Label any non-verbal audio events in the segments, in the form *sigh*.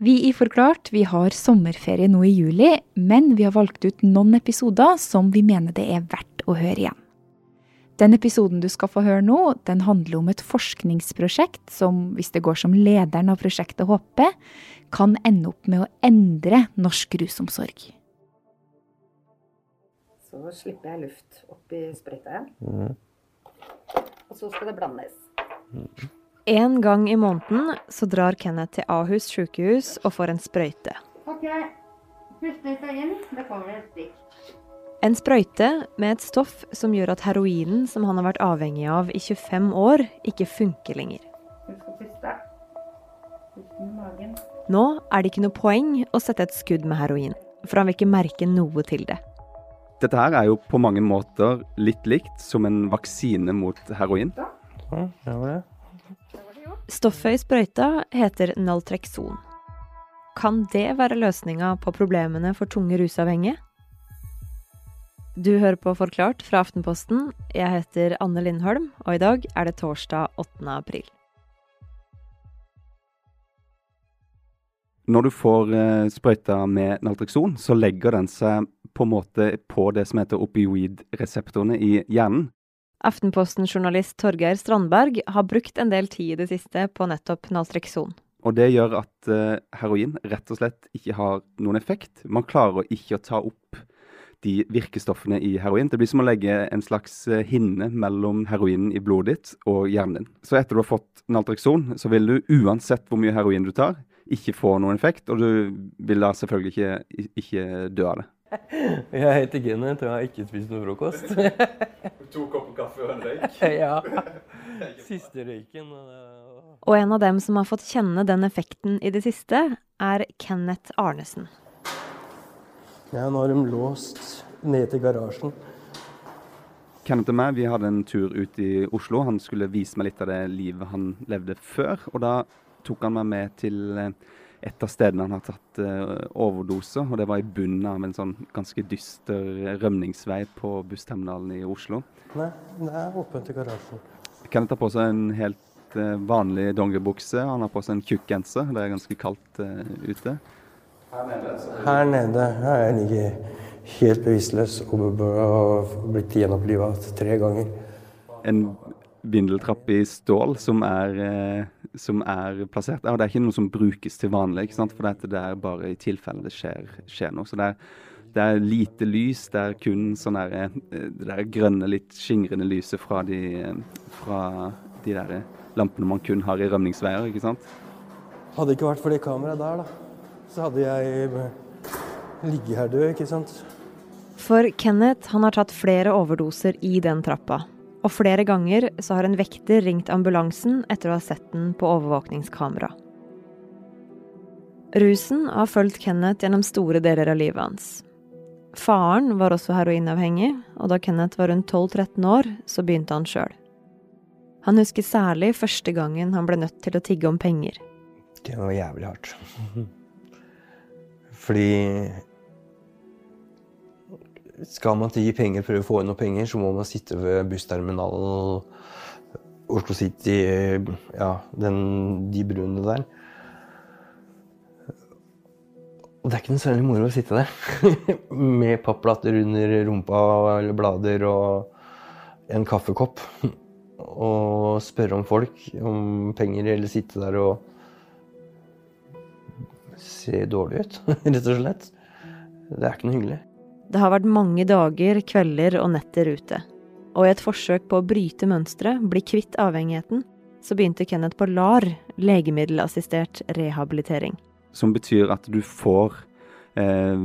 Vi i Forklart vi har sommerferie nå i juli, men vi har valgt ut noen episoder som vi mener det er verdt å høre igjen. Den episoden du skal få høre nå, den handler om et forskningsprosjekt som, hvis det går som lederen av prosjektet håper, kan ende opp med å endre norsk rusomsorg. Så slipper jeg luft oppi i sprøyta igjen. Og så skal det blandes. En gang i måneden så drar Kenneth til Ahus sykehus og får en sprøyte. Ok, puste inn. Det kommer et stikk. En sprøyte med et stoff som gjør at heroinen som han har vært avhengig av i 25 år, ikke funker lenger. Nå er det ikke noe poeng å sette et skudd med heroin, for han vil ikke merke noe til det. Dette her er jo på mange måter litt likt som en vaksine mot heroin. Ja, det var det. Stoffet i sprøyta heter naltrekson. Kan det være løsninga på problemene for tunge rusavhengige? Du hører på Forklart fra Aftenposten. Jeg heter Anne Lindholm, og i dag er det torsdag 8. april. Når du får eh, sprøyta med naltrekson, så legger den seg på en måte på det som heter opioidreseptorene i hjernen. Aftenposten-journalist Torgeir Strandberg har brukt en del tid i det siste på nettopp naltrekson. Og det gjør at eh, heroin rett og slett ikke har noen effekt. Man klarer ikke å ta opp de virkestoffene i heroin. Det blir som å legge en slags eh, hinne mellom heroinen i blodet ditt og hjernen din. Så etter du har fått naltrekson, så vil du uansett hvor mye heroin du tar, ikke få noen effekt, og du vil da selvfølgelig ikke, ikke dø av det. Jeg heter Kenneth og jeg har ikke spist noe frokost. *laughs* To kopper kaffe og en røyk. *laughs* ja. *laughs* Siste røyken. og en av dem som har fått kjenne den effekten i det siste, er Kenneth Arnesen. Ja, nå har de låst ned til garasjen. Kenneth og meg vi hadde en tur ut i Oslo. Han skulle vise meg litt av det livet han levde før. Og da tok han meg med til eh, et av stedene han har tatt eh, overdose. Og det var i bunnen av en sånn ganske dyster rømningsvei på bussterminalen i Oslo. Nei, det er åpent i garasjen. Kenneth har på seg en helt eh, vanlig dongeribukse. Han har på seg en tjukk genser. Det er ganske kaldt uh, ute. Her nede er jeg ligger helt bevisstløs og har blitt gjenoppliva tre ganger. En vindeltrapp i stål som er, eh, som er plassert der. Og det er ikke noe som brukes til vanlig, ikke sant? for dette, det er bare i tilfelle det skjer, skjer noe. Så det er, det er lite lys. Det er kun sånn der, eh, det der grønne, litt skingrende lyset fra de, eh, fra de der lampene man kun har i rømningsveier, ikke sant. Hadde det ikke vært for det kameraet der, da, så hadde jeg ligget her død, ikke sant. For Kenneth han har tatt flere overdoser i den trappa. Og flere ganger så har en vekter ringt ambulansen etter å ha sett den på overvåkningskamera. Rusen har fulgt Kenneth gjennom store deler av livet hans. Faren var også heroinavhengig, og da Kenneth var rundt 12-13 år, så begynte han sjøl. Han husker særlig første gangen han ble nødt til å tigge om penger. Det var jævlig hardt. *laughs* Fordi skal man gi penger, prøve å få inn noen penger, så må man sitte ved bussterminalen Oslo City, ja, den, de bruene der. Og det er ikke noe særlig moro å sitte der *laughs* med papplater under rumpa eller blader og en kaffekopp og spørre om folk om penger, eller sitte der og se dårlig ut, *laughs* rett og slett. Det er ikke noe hyggelig. Det har vært mange dager, kvelder og netter ute. Og i et forsøk på å bryte mønsteret, bli kvitt avhengigheten, så begynte Kenneth på LAR, legemiddelassistert rehabilitering. Som betyr at du får eh,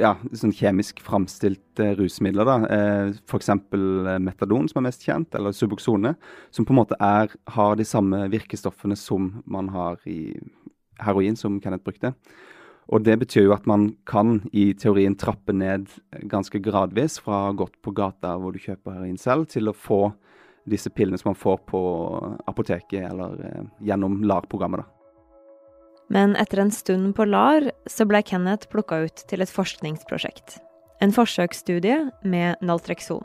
ja, sånn kjemisk framstilte rusmidler. da, eh, F.eks. metadon, som er mest kjent, eller Suboxone, som på en måte er, har de samme virkestoffene som man har i heroin, som Kenneth brukte. Og det betyr jo at man kan i teorien trappe ned ganske gradvis fra godt på gata hvor du kjøper heroin selv, til å få disse pillene som man får på apoteket eller eh, gjennom LAR-programmet. Men etter en stund på LAR så ble Kenneth plukka ut til et forskningsprosjekt. En forsøksstudie med Naltrexon.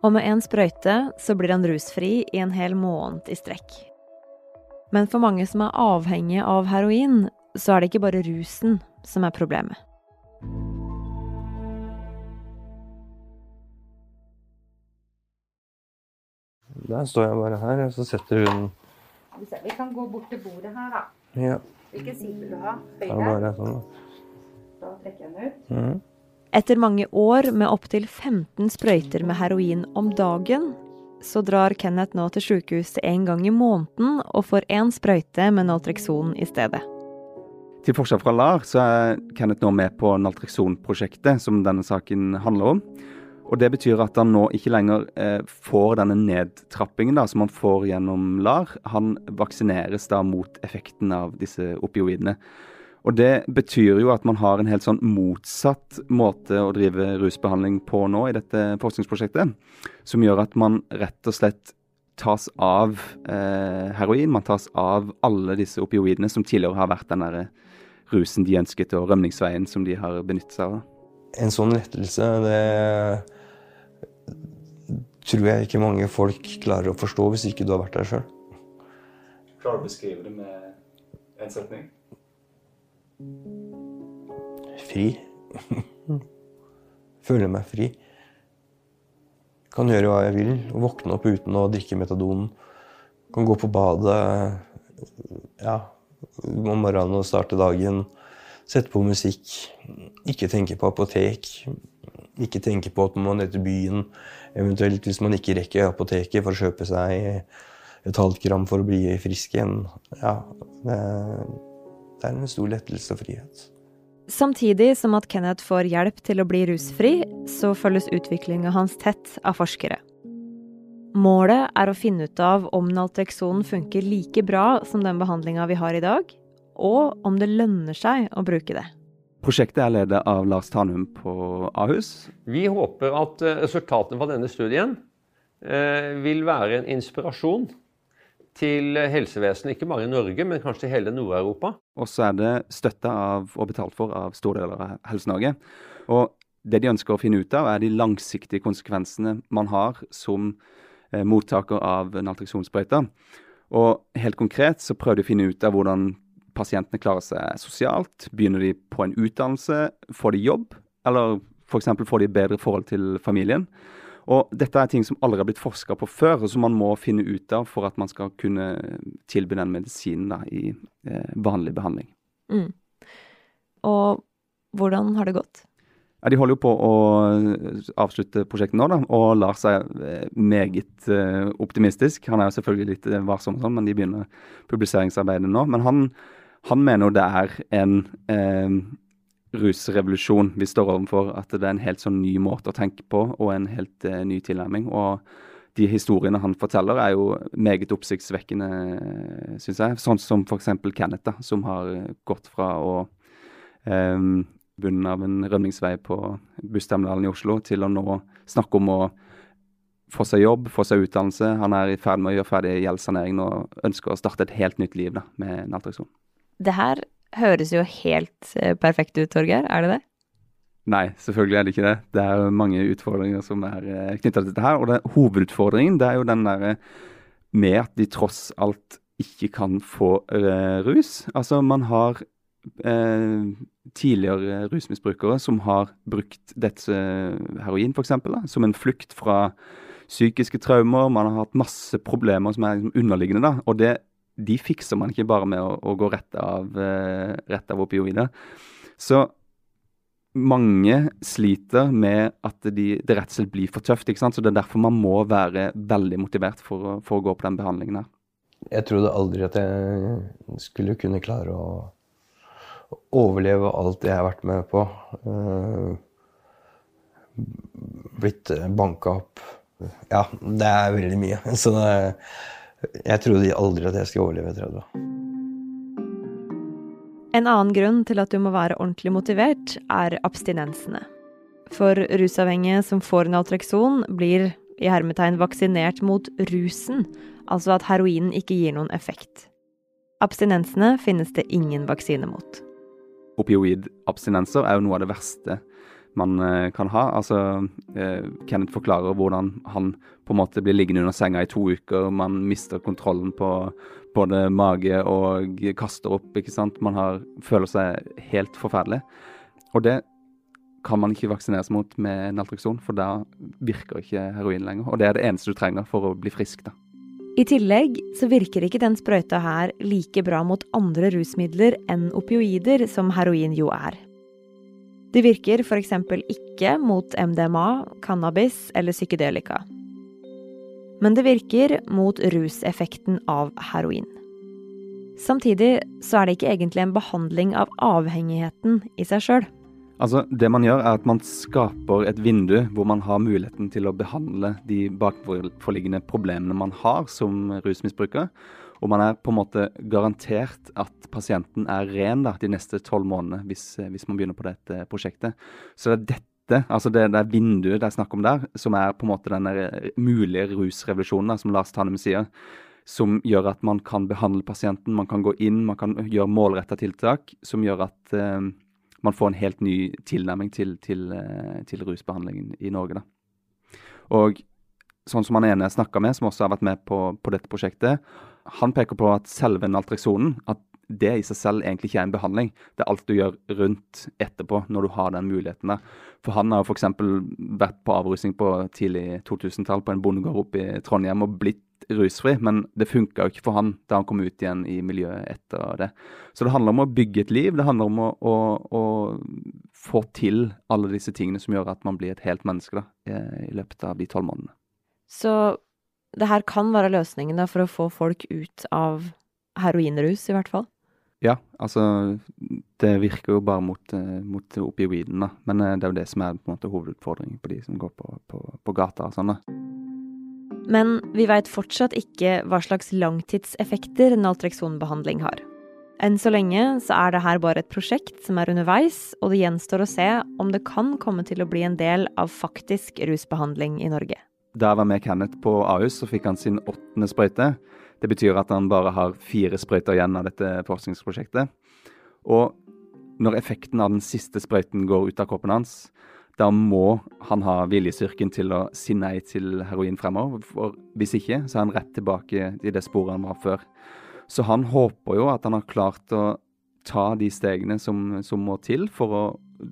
Og med én sprøyte så blir han rusfri i en hel måned i strekk. Men for mange som er avhengige av heroin, så er det ikke bare rusen som er problemet. Der står jeg bare her, og så setter hun Vi Vi kan gå bort til bordet her, da. Ja, Hvilken side vil du ha? da Høyre? bare sånn. da. Da trekker jeg den ut. Mm. Etter mange år med opptil 15 sprøyter med heroin om dagen, så drar Kenneth nå til sjukehuset en gang i måneden og får én sprøyte med Naltrexon i stedet. Til forskjell fra LAR så er Kenneth nå med på Naltrexon-prosjektet som denne saken handler om. Og Det betyr at han nå ikke lenger eh, får denne nedtrappingen da, som han får gjennom LAR. Han vaksineres da mot effekten av disse opioidene. Og Det betyr jo at man har en helt sånn motsatt måte å drive rusbehandling på nå i dette forskningsprosjektet. Som gjør at man rett og slett tas av eh, heroin. Man tas av alle disse opioidene som tidligere har vært den der rusen de ønsket, og rømningsveien som de har benyttet seg av. En sånn lettelse, det tror jeg ikke mange folk klarer å forstå hvis ikke du har vært der sjøl. Klarer du å beskrive det med en setning? Fri. *laughs* Føler meg fri. Kan gjøre hva jeg vil. Våkne opp uten å drikke metadon. Kan gå på badet ja, om morgenen og starte dagen. Sette på musikk. Ikke tenke på apotek. Ikke tenke på at man må ned til byen. Eventuelt hvis man ikke rekker apoteket for å kjøpe seg et halvt gram for å bli frisk igjen. Ja, det er en stor lettelse og frihet. Samtidig som at Kenneth får hjelp til å bli rusfri, så følges utviklinga hans tett av forskere. Målet er å finne ut av om Naltrekson funker like bra som den behandlinga vi har i dag, og om det lønner seg å bruke det. Prosjektet er ledet av Lars Tanum på Ahus. Vi håper at eh, resultatene fra denne studien eh, vil være en inspirasjon til helsevesenet, ikke bare i Norge, men kanskje i hele Nord-Europa. Og så er det støtta av og betalt for av store deler av Helse-Norge. Og det de ønsker å finne ut av, er de langsiktige konsekvensene man har som eh, mottaker av naltreksjonssprøyter. Og helt konkret så prøver de å finne ut av hvordan pasientene klarer seg sosialt. Begynner de på en utdannelse? Får de jobb? Eller f.eks. får de bedre forhold til familien? Og dette er ting som aldri har blitt forska på før, og som man må finne ut av for at man skal kunne tilby den medisinen da, i eh, vanlig behandling. Mm. Og hvordan har det gått? Ja, De holder jo på å avslutte prosjektet nå, da, og Lars er eh, meget eh, optimistisk. Han er jo selvfølgelig litt eh, varsom, sånn, men de begynner publiseringsarbeidet nå. Men han, han mener jo det er en eh, rusrevolusjon vi står overfor. At det er en helt sånn ny måte å tenke på, og en helt uh, ny tilnærming. Og de historiene han forteller, er jo meget oppsiktsvekkende, syns jeg. Sånn som f.eks. Kenneth, da, som har gått fra å um, bunnen av en rømningsvei på bussterminalen i Oslo, til å nå snakke om å få seg jobb, få seg utdannelse. Han er i ferd med å gjøre ferdig gjeldssaneringen og ønsker å starte et helt nytt liv da, med naltrekson. Det her høres jo helt eh, perfekt ut, Torgeir. Er det det? Nei, selvfølgelig er det ikke det. Det er mange utfordringer som er eh, knytta til dette her. Og det, hovedutfordringen det er jo den der med at de tross alt ikke kan få eh, rus. Altså, man har eh, tidligere rusmisbrukere som har brukt dette heroin, f.eks., som en flukt fra psykiske traumer. Man har hatt masse problemer som er liksom, underliggende. da, og det de fikser man ikke bare med å, å gå rett av, uh, rett av opioider. Så mange sliter med at de, det rett og slett blir for tøft. ikke sant? Så Det er derfor man må være veldig motivert for, å, for å gå på den behandlingen her. Jeg trodde aldri at jeg skulle kunne klare å, overleve alt jeg har vært med på. Uh, blitt banka opp. Ja, det er veldig mye. *laughs* Så det, jeg trodde aldri at jeg skulle overleve 30. En annen grunn til at du må være ordentlig motivert, er abstinensene. For rusavhengige som får Naltrekson, blir i hermetegn vaksinert mot rusen, altså at heroinen ikke gir noen effekt. Abstinensene finnes det ingen vaksine mot. Opioidabstinenser er jo noe av det verste man eh, kan ha. Altså, eh, Kenneth forklarer hvordan han på en måte blir liggende under senga i to uker. Man mister kontrollen på, både mage og kaster opp. ikke sant? Man har, føler seg helt forferdelig. Og det kan man ikke vaksineres mot med Naltrexon, for da virker ikke heroin lenger. Og det er det eneste du trenger for å bli frisk. da. I tillegg så virker ikke den sprøyta her like bra mot andre rusmidler enn opioider, som heroin jo er. Det virker f.eks. ikke mot MDMA, cannabis eller psykedelika. Men det virker mot ruseffekten av heroin. Samtidig så er det ikke egentlig en behandling av avhengigheten i seg sjøl. Altså, Det man gjør, er at man skaper et vindu hvor man har muligheten til å behandle de bakenforliggende problemene man har som rusmisbruker. Og man er på en måte garantert at pasienten er ren da, de neste tolv månedene hvis, hvis, man begynner på dette prosjektet. Så det er dette, altså det, det er vinduet det er snakk om der, som er på en måte den mulige rusrevolusjonen, som Lars Tanum sier. Som gjør at man kan behandle pasienten, man kan gå inn, man kan gjøre målretta tiltak som gjør at eh, man får en helt ny tilnærming til, til, eh, til rusbehandlingen i Norge. Da. Og sånn som han ene jeg snakka med, som også har vært med på, på, dette prosjektet, han peker på at selve naltreksonen at det i seg selv egentlig ikke er en behandling. Det er alt du gjør rundt etterpå, når du har den muligheten der. For han har f.eks. vært på avrusning på tidlig 2000-tall på en bondegård oppe i Trondheim og blitt rusfri, men det funka jo ikke for han da han kom ut igjen i miljøet etter det. Så det handler om å bygge et liv. Det handler om å, å, å få til alle disse tingene som gjør at man blir et helt menneske da, i løpet av de tolv månedene. Så det her kan være løsningen for å få folk ut av heroinrus, i hvert fall? Ja, altså det virker jo bare mot, mot opioiden, opioidene, men uh, det er jo det som er på en måte hovedutfordringen på de som går på, på, på gata og sånn. Men vi veit fortsatt ikke hva slags langtidseffekter naltreksonbehandling har. Enn så lenge så er det her bare et prosjekt som er underveis, og det gjenstår å se om det kan komme til å bli en del av faktisk rusbehandling i Norge. Jeg var med Kenneth på Ahus, så fikk han sin åttende sprøyte. Det betyr at han bare har fire sprøyter igjen av dette forskningsprosjektet. Og når effekten av den siste sprøyten går ut av kroppen hans, da må han ha viljestyrken til å si nei til heroin fremover. For hvis ikke, så er han rett tilbake i det sporet han var før. Så han håper jo at han har klart å ta de stegene som, som, må til for å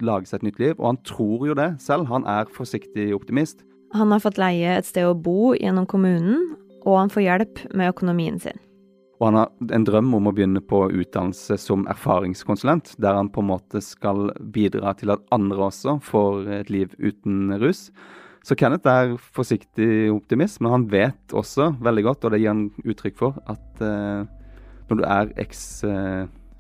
lage seg et nytt liv. Og han tror jo det selv. Han er forsiktig optimist. Han har fått leie et sted å bo gjennom kommunen, og han får hjelp med økonomien sin. Og han har en drøm om å begynne på utdannelse som erfaringskonsulent, der han på en måte skal bidra til at andre også får et liv uten rus. Så Kenneth er forsiktig optimist, men han vet også veldig godt, og det gir han uttrykk for, at eh, når du er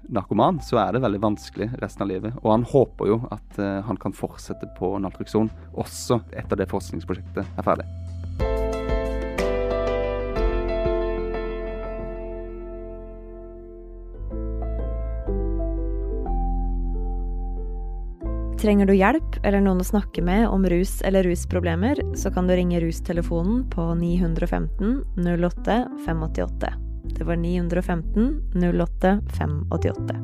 eks-narkoman, så er det veldig vanskelig resten av livet. Og han håper jo at eh, han kan fortsette på naltrexon også etter det forskningsprosjektet er ferdig. Trenger du hjelp eller noen å snakke med om rus eller rusproblemer, så kan du ringe rustelefonen på 915 08 588. Det var 915 08 588.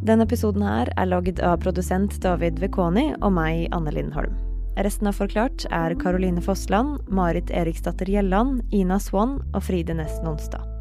Denne episoden her er lagd av produsent David Vekoni og meg, Anne Lindholm. Resten av Forklart er Caroline Fossland, Marit Eriksdatter Gjelland, Ina Swann og Fride Næss Nonstad.